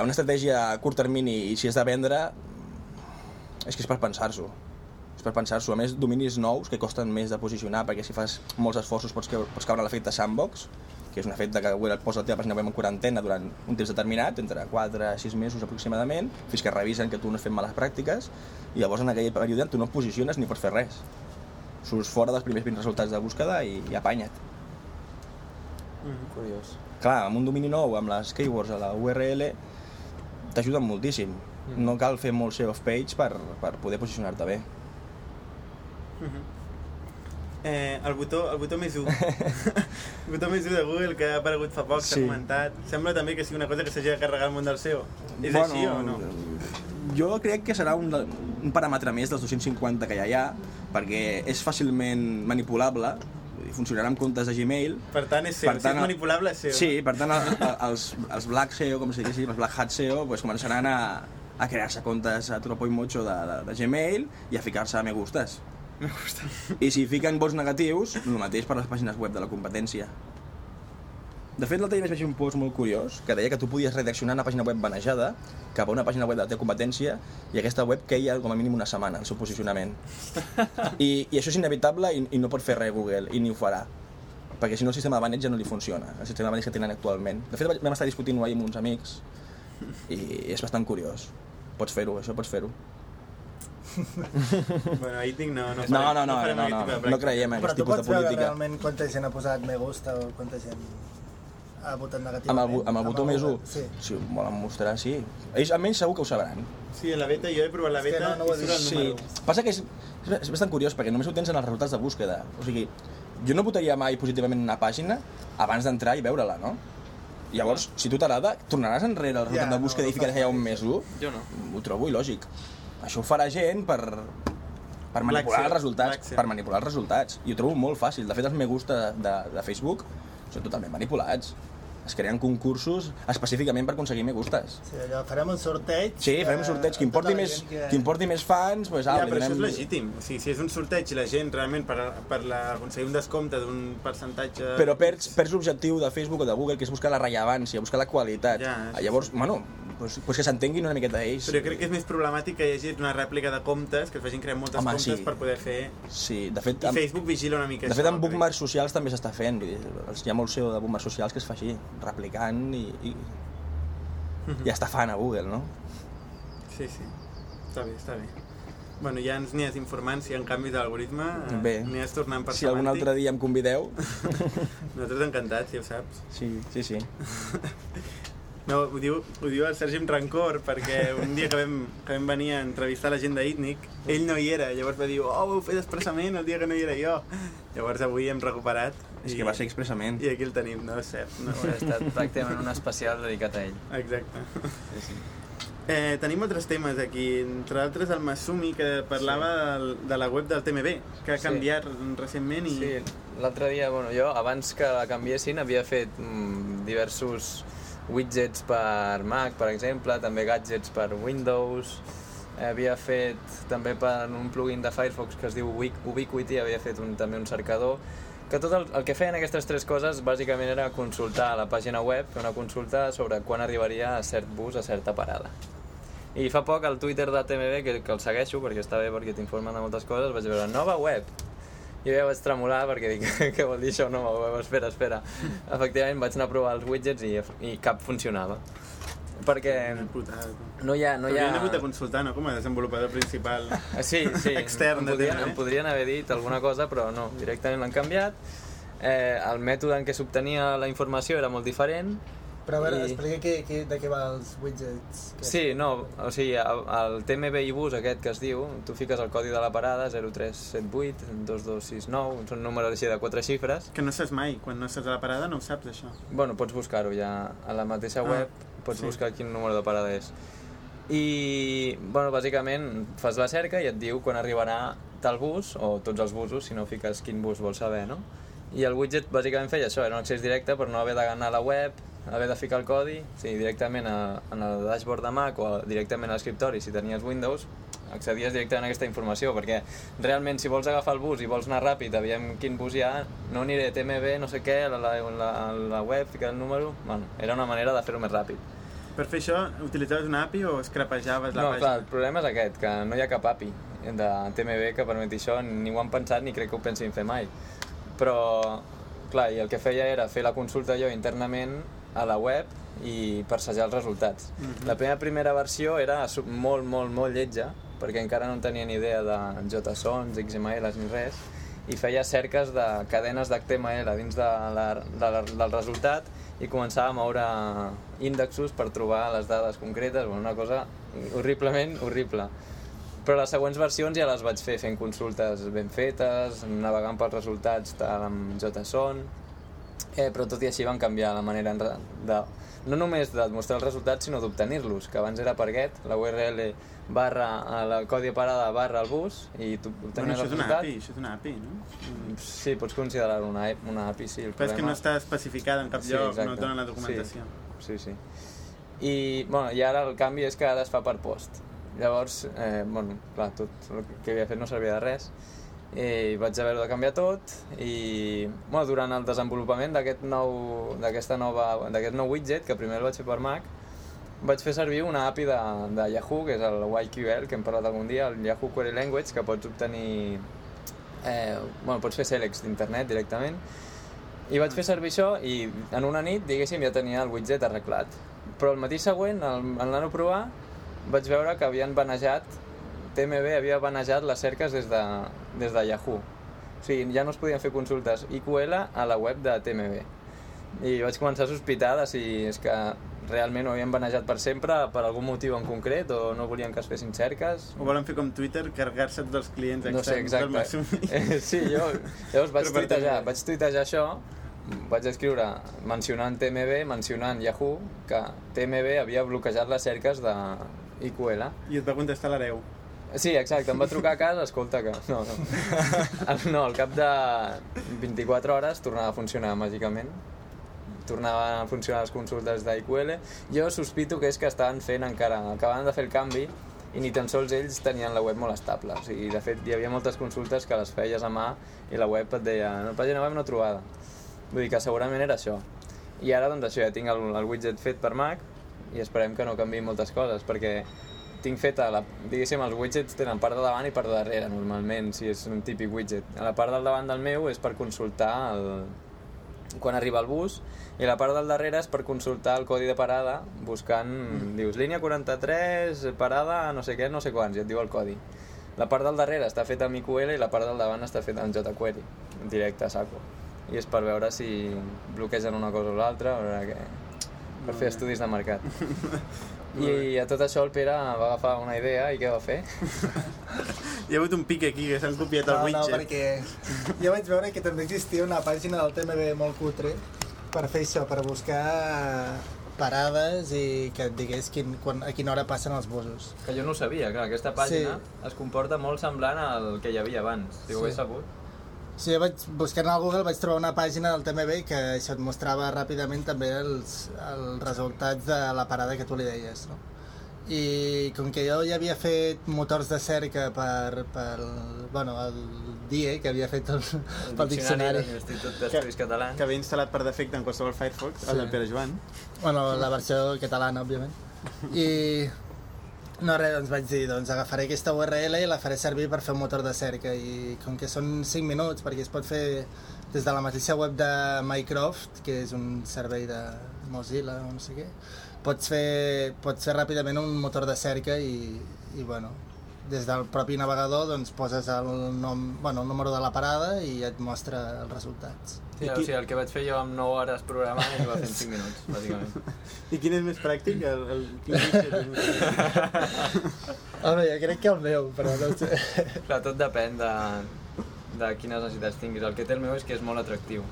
una estratègia a curt termini i si és de vendre, és que és per pensar-s'ho. És per pensar-s'ho. A més, dominis nous que costen més de posicionar, perquè si fas molts esforços pots, que, pots caure a l'efecte sandbox, que és un efecte que Google et posa la teva pàgina web en quarantena durant un temps determinat, entre 4 a 6 mesos aproximadament, fins que revisen que tu no has fet males pràctiques, i llavors en aquell període tu no et posiciones ni pots fer res. Surts fora dels primers 20 resultats de búsqueda i, i apanya't. Curiós. Clar, amb un domini nou, amb les keywords a la URL, t'ajuden moltíssim. No cal fer molt SEO off-page per, per poder posicionar-te bé. Eh, el botó, el botó més 1. el botó més 1 de Google que ha aparegut fa poc, s'ha Sí. comentat. Sembla també que sigui una cosa que s'hagi de carregar al món del SEO. És així o no? Jo crec que serà un, un paràmetre més dels 250 que ja hi ha, perquè és fàcilment manipulable, funcionarà amb comptes de Gmail. Per tant, és SEO. Per si tant, és manipulable, és SEO. Sí, per tant, el, el, els, els Black SEO, com si diguéssim, els Black Hat SEO, pues, començaran a, a crear-se comptes a tropo i mocho de, de, de Gmail i a ficar-se a me gustes. I si fiquen vots negatius, el mateix per les pàgines web de la competència. De fet, l'altre dia vaig un post molt curiós que deia que tu podies redireccionar una pàgina web banejada cap a una pàgina web de la teva competència i aquesta web queia com a mínim una setmana, el seu posicionament. I, i això és inevitable i, i no pot fer res Google, i ni ho farà. Perquè si no el sistema de baneig ja no li funciona, el sistema de baneig que tenen actualment. De fet, vam estar discutint-ho ahir amb uns amics i és bastant curiós. Pots fer-ho, això pots fer-ho. bueno, ahí tinc no, no, No, farem- no, no, no, no, tipus de no, pràctica. creiem en Però aquest tu tipus de pots veure política. realment quanta gent ha posat me gusta o quanta gent ha votat Amb el, negativament. amb el botó més 1? Sí. Si ho volen mostrar, sí. Ells almenys segur que ho sabran. Sí, a la beta, jo he provat la beta no- no ho i surt. Sí, passa que és, és bastant curiós perquè només ho tens en els resultats de búsqueda. O sigui, jo no votaria mai positivament una pàgina abans d'entrar i veure-la, no? Llavors, si tu t'agrada, tornaràs enrere el resultat Ja, de búsqueda no, i ficaràs allà un més 1? Jo no. Ho trobo il·lògic. Això ho farà gent per, per manipular els resultats, per manipular els resultats. I ho trobo molt fàcil. De fet, els me gusta de, de, de Facebook són totalment manipulats. Es creen concursos específicament per aconseguir me gustes. Sí, allò, farem un sorteig... Sí, farem un sorteig. Qui em porti, tota la més, que- qui em porti més fans, pues, ah, Ja, però això és donem- legítim. O sigui, si és un sorteig i la gent realment per, per la, aconseguir un descompte d'un percentatge... Però perds, perds l'objectiu de Facebook o de Google, que és buscar la rellevància, buscar la qualitat. Ja, sí, Llavors, bueno, pues, pues que s'entenguin una miqueta ells. Però jo crec que és més problemàtic que hi hagi una rèplica de comptes, que es facin crear moltes Home, comptes sí. per poder fer... Sí, de fet, I amb, Facebook vigila una mica de això. fet amb crec. bookmarks socials també s'està fent. Hi ha molt SEO de bookmarks socials que es fa així, replicant i, i, i estafant a Google, no? Sí, sí. Està bé, està bé. Bueno, ja ens n'hi has informant si hi ha canvis de l'algoritme, eh, n'hi has tornant per Si algun semàntic. altre dia em convideu... Nosaltres encantats, ja ho saps. Sí, sí, sí. No, ho diu, ho diu el Sergi amb rancor, perquè un dia que vam, que vam venir a entrevistar la gent d'Itnic, ell no hi era, llavors va dir, oh, ho heu fet expressament el dia que no hi era jo. Llavors avui hem recuperat. És que va ser expressament. I aquí el tenim, no és cert. No, Ha estat pràcticament un especial dedicat a ell. Exacte. Sí, sí. Eh, tenim altres temes aquí, entre altres el Masumi, que parlava del, de la web del TMB, que ha Sí. canviat recentment i... Sí, l'altre dia, bueno, jo abans que la canviessin havia fet mm, diversos widgets per Mac, per exemple, també gadgets per Windows, havia fet també per un plugin de Firefox que es diu Ubiqu- Ubiquiti, havia fet un, també un cercador, que tot el, el que feien aquestes tres coses bàsicament era consultar a la pàgina web, fer una consulta sobre quan arribaria a cert bus a certa parada. I fa poc al Twitter de TMB, que, que el segueixo perquè està bé perquè t'informen de moltes coses, vaig veure nova web. Jo ja vaig tremolar perquè dic, què vol dir això, web? Espera, espera. Efectivament vaig anar a provar els widgets i, i cap funcionava. perquè no hi ha... No hi ha... hagut de consultar, no? Com a desenvolupador principal. Ah, Sí, sí, Extern em, podrien, em podrien haver dit alguna cosa, però no, directament l'han canviat. Eh, el mètode en què s'obtenia la informació era molt diferent. Però a veure, I- explica què, què, de què va els widgets. Que... Sí, no, o sigui, el, el TMB i bus aquest que es diu, tu fiques el codi de la parada, 0378, 2269, són números així de quatre xifres. Que no saps mai, quan no estàs a la parada no ho saps, això. Bueno, pots buscar-ho ja a la mateixa Ah, web, pots sí. buscar quin número de parada és. I, bueno, bàsicament fas la cerca i et diu quan arribarà tal bus, o tots els busos, si no fiques quin bus vols saber, no? I el widget bàsicament feia això, era un accés directe per no haver d'anar a la web, haver de ficar el codi, sigui, directament a, en el dashboard de Mac o a, directament a l'escriptori, si tenies Windows, accedies directament a aquesta informació, perquè realment si vols agafar el bus i vols anar ràpid, aviam quin bus hi ha, no aniré a TMB, no sé què, a la, la, la, la web, ficar el número... Bueno, era una manera de fer-ho més ràpid. Per fer això, utilitzaves una API o escrapejaves la No, pàgina? clar, el problema és aquest, que no hi ha cap API de TMB que permeti això, ni ho han pensat ni crec que ho pensin fer mai. Però, clar, i el que feia era fer la consulta jo internament a la web i persejar els resultats. Mhm. La meva primera versió era molt, molt, molt lletja, perquè encara no en tenia ni idea de JSONs, XMLs ni res, i feia cerques de cadenes d'HTML dins de la, de la, del resultat i començava a moure índexos per trobar les dades concretes, bueno, una cosa horriblement horrible. Però les següents versions ja les vaig fer fent consultes ben fetes, navegant pels resultats tal amb JSON, eh, però tot i així van canviar la manera de, no només de mostrar els resultats, sinó d'obtenir-los, que abans era per get, la URL barra a la codi de parada barra el bus, i tu Bueno, obtenies això el és una resultat. API, això és una API, no? Sí, pots considerar-ho una, una API, sí. El Però és que problema- no està especificada en cap Sí, lloc, exacte. no et donen la documentació. Sí, sí. sí. I, bueno, I ara el canvi és que ara es fa per post. Llavors, eh, bueno, clar, tot el que havia fet no servia de res i vaig haver de canviar tot i bueno, durant el desenvolupament d'aquest nou, nova, nou widget, que primer el vaig fer per Mac, vaig fer servir una API de, de Yahoo, que és el YQL, que hem parlat algun dia, el Yahoo Query Language, que pots obtenir... Eh, bueno, pots fer selects d'internet directament i vaig fer servir això i en una nit, diguéssim, ja tenia el widget arreglat. Però el matí següent, en l'anar a provar, vaig veure que havien banejat, TMB havia banejat les cerques des de, des de Yahoo. O sigui, ja no es podien fer consultes IQL a la web de TMB. I vaig començar a sospitar de si és que realment ho havien banejat per sempre, per algun motiu en concret, o no volien que es fessin cerques. Ho volen fer com Twitter, carregar-se tots els clients No sé, externs del exacte. Maxumi. Eh, sí, jo llavors vaig tuitejar, vaig tuitejar això, vaig escriure mencionant TMB, mencionant Yahoo, que TMB havia bloquejat les cerques de IQL. I et va contestar l'hereu. Sí, exacte, em va trucar a casa, escolta que... No, no. No, al cap de 24 hores tornava a funcionar màgicament. Tornaven a funcionar les consultes d'IQL. Jo sospito que és que estaven fent encara... Acabaven de fer el canvi i ni tan sols ells tenien la web molt estable. O sigui, de fet, hi havia moltes consultes que les feies a mà i la web et deia no, pàgina web no trobada. Vull dir que segurament era això. I ara, doncs això, ja tinc el, el widget fet per Mac i esperem que no canviï moltes coses, perquè tinc feta, la, diguéssim, els widgets tenen part de davant i part de darrere, normalment, si és un típic widget. A la part del davant del meu és per consultar el, quan arriba el bus i la part del darrere és per consultar el codi de parada buscant, dius, línia 43, parada, no sé què, no sé quants, i et diu el codi. La part del darrere està feta amb IQL i la part del davant està feta amb jQuery, directe a saco. I és per veure si bloquegen una cosa o l'altra, per fer estudis de mercat. I a tot això el Pere va agafar una idea i què va fer? Hi ha hagut un pic aquí, que s'han copiat el No, no, widget. perquè jo vaig veure que també existia una pàgina del TMB molt cutre per fer això, per buscar parades i que et digués quin, quan, a quina hora passen els busos. Que jo no ho sabia, clar, aquesta pàgina es comporta molt semblant al que hi havia abans, si ho Sí. hagués sabut. Sí, jo vaig, buscant al Google vaig trobar una pàgina del TMB que això et mostrava ràpidament també els, els resultats de la parada que tu li deies, no? I com que jo ja havia fet motors de cerca per, per bueno, el DIE, que havia fet el, pel diccionari, de l'Institut d'Estudis Catalans. Que havia instal·lat per defecte en qualsevol Firefox, el Sí. del Pere Joan. bueno, la versió catalana, òbviament. I no res, doncs vaig dir, doncs agafaré aquesta URL i la faré servir per fer un motor de cerca. I com que són 5 minuts, perquè es pot fer des de la mateixa web de Mycroft, que és un servei de Mozilla o no sé què, pots fer, pots fer ràpidament un motor de cerca i, i bueno, des del propi navegador doncs, poses el, nom, bueno, el número de la parada i et mostra els resultats. Sí, o sigui, el que vaig fer jo amb 9 hores programant i va fer en 5 minuts, bàsicament. I quin és més pràctic? El, el? Home, jo crec que el meu, però no sé. Clar, tot depèn de, de quines necessitats tinguis. El que té el meu és que és molt atractiu.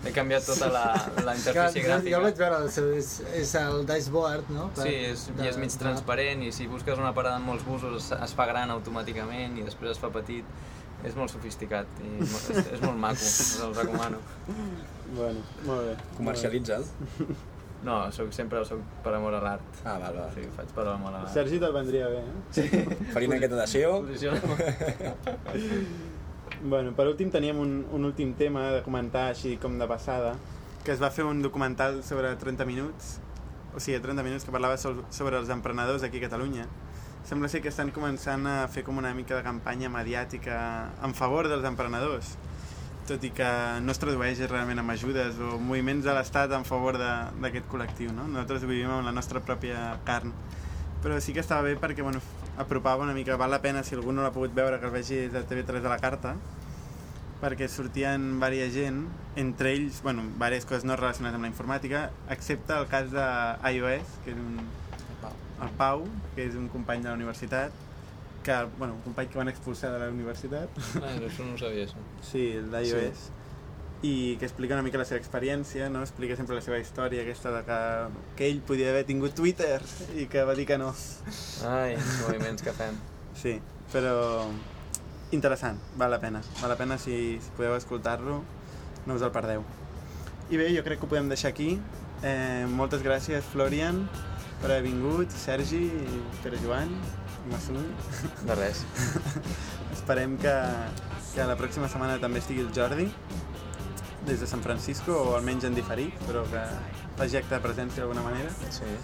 He canviat tota la, la interfície Clar, jo, vaig gràfica. veure, el seu, és, és el dashboard, no? Sí, és, i és mig transparent i si busques una parada amb molts busos es, es fa gran automàticament i després es fa petit. És molt sofisticat i és, és molt maco, us el recomano. Bueno, molt bé. Comercialitza'l. No, soc, sempre soc per amor a l'art. Ah, val, val. Sí, faig per amor a l'art. Sergi te'l vendria bé, eh? Sí. Farina aquesta de SEO. Posiciona. Bueno, per últim teníem un, un últim tema de comentar així com de passada, que es va fer un documental sobre 30 minuts, o sigui, 30 minuts que parlava sobre els emprenedors aquí a Catalunya. Sembla ser que estan començant a fer com una mica de campanya mediàtica en favor dels emprenedors, tot i que no es tradueix realment en ajudes o moviments de l'Estat en favor d'aquest col·lectiu. No? Nosaltres vivim amb la nostra pròpia carn. Però sí que estava bé perquè bueno, apropava una mica, val la pena si algú no l'ha pogut veure que el vegi de TV3 de la carta, perquè sortien varia gent, entre ells, bueno, diverses coses no relacionades amb la informàtica, excepte el cas de iOS, que és un, el Pau, que és un company de la universitat, que, bueno, un company que van expulsar de la universitat, Ah, això no ho sabia, això. sí, el d'iOS, sí. I que explica una mica la seva experiència, no? explica sempre la seva història aquesta de que, que ell podia haver tingut Twitter i que va dir que no. Ai, moviments que fem. Sí, però interessant, val la pena. Val la pena si, si podeu escoltar-lo, no us el perdeu. I bé, jo crec que ho podem deixar aquí. Eh, moltes gràcies, Florian, per haver vingut, Sergi, Pere Joan, i Massoud. De res. Esperem que, que la pròxima setmana també estigui el Jordi, des de San Francisco, o almenys en diferit, però que faci acte de presència d'alguna manera. Sí.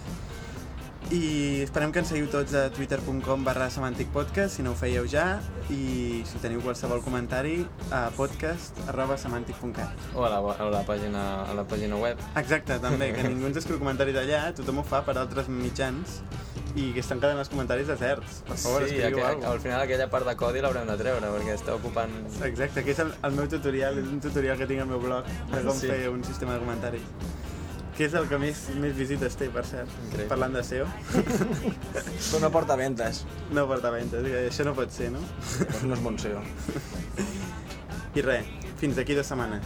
I esperem que ens seguiu tots a twitter.com barra semanticpodcast si no ho fèieu ja i si teniu qualsevol comentari a podcast arroba semantic.cat O a la, a la, pàgina, a la pàgina web. Exacte, també, que ningú ens escriu comentaris allà, tothom ho fa per altres mitjans i que estan quedant els comentaris deserts. Per favor, sí, escriviu aqu alguna al final aquella part de codi l'haurem de treure perquè està ocupant... Exacte, que és el, el meu tutorial, és un tutorial que tinc al meu blog de com Sí. fer un sistema de comentaris. Que és el que més, més visites té, per cert, Increïble. parlant de SEO. Però no porta ventes. No porta ventes, que això no pot ser, no? No és bon SEO. I res, fins d'aquí dues setmanes.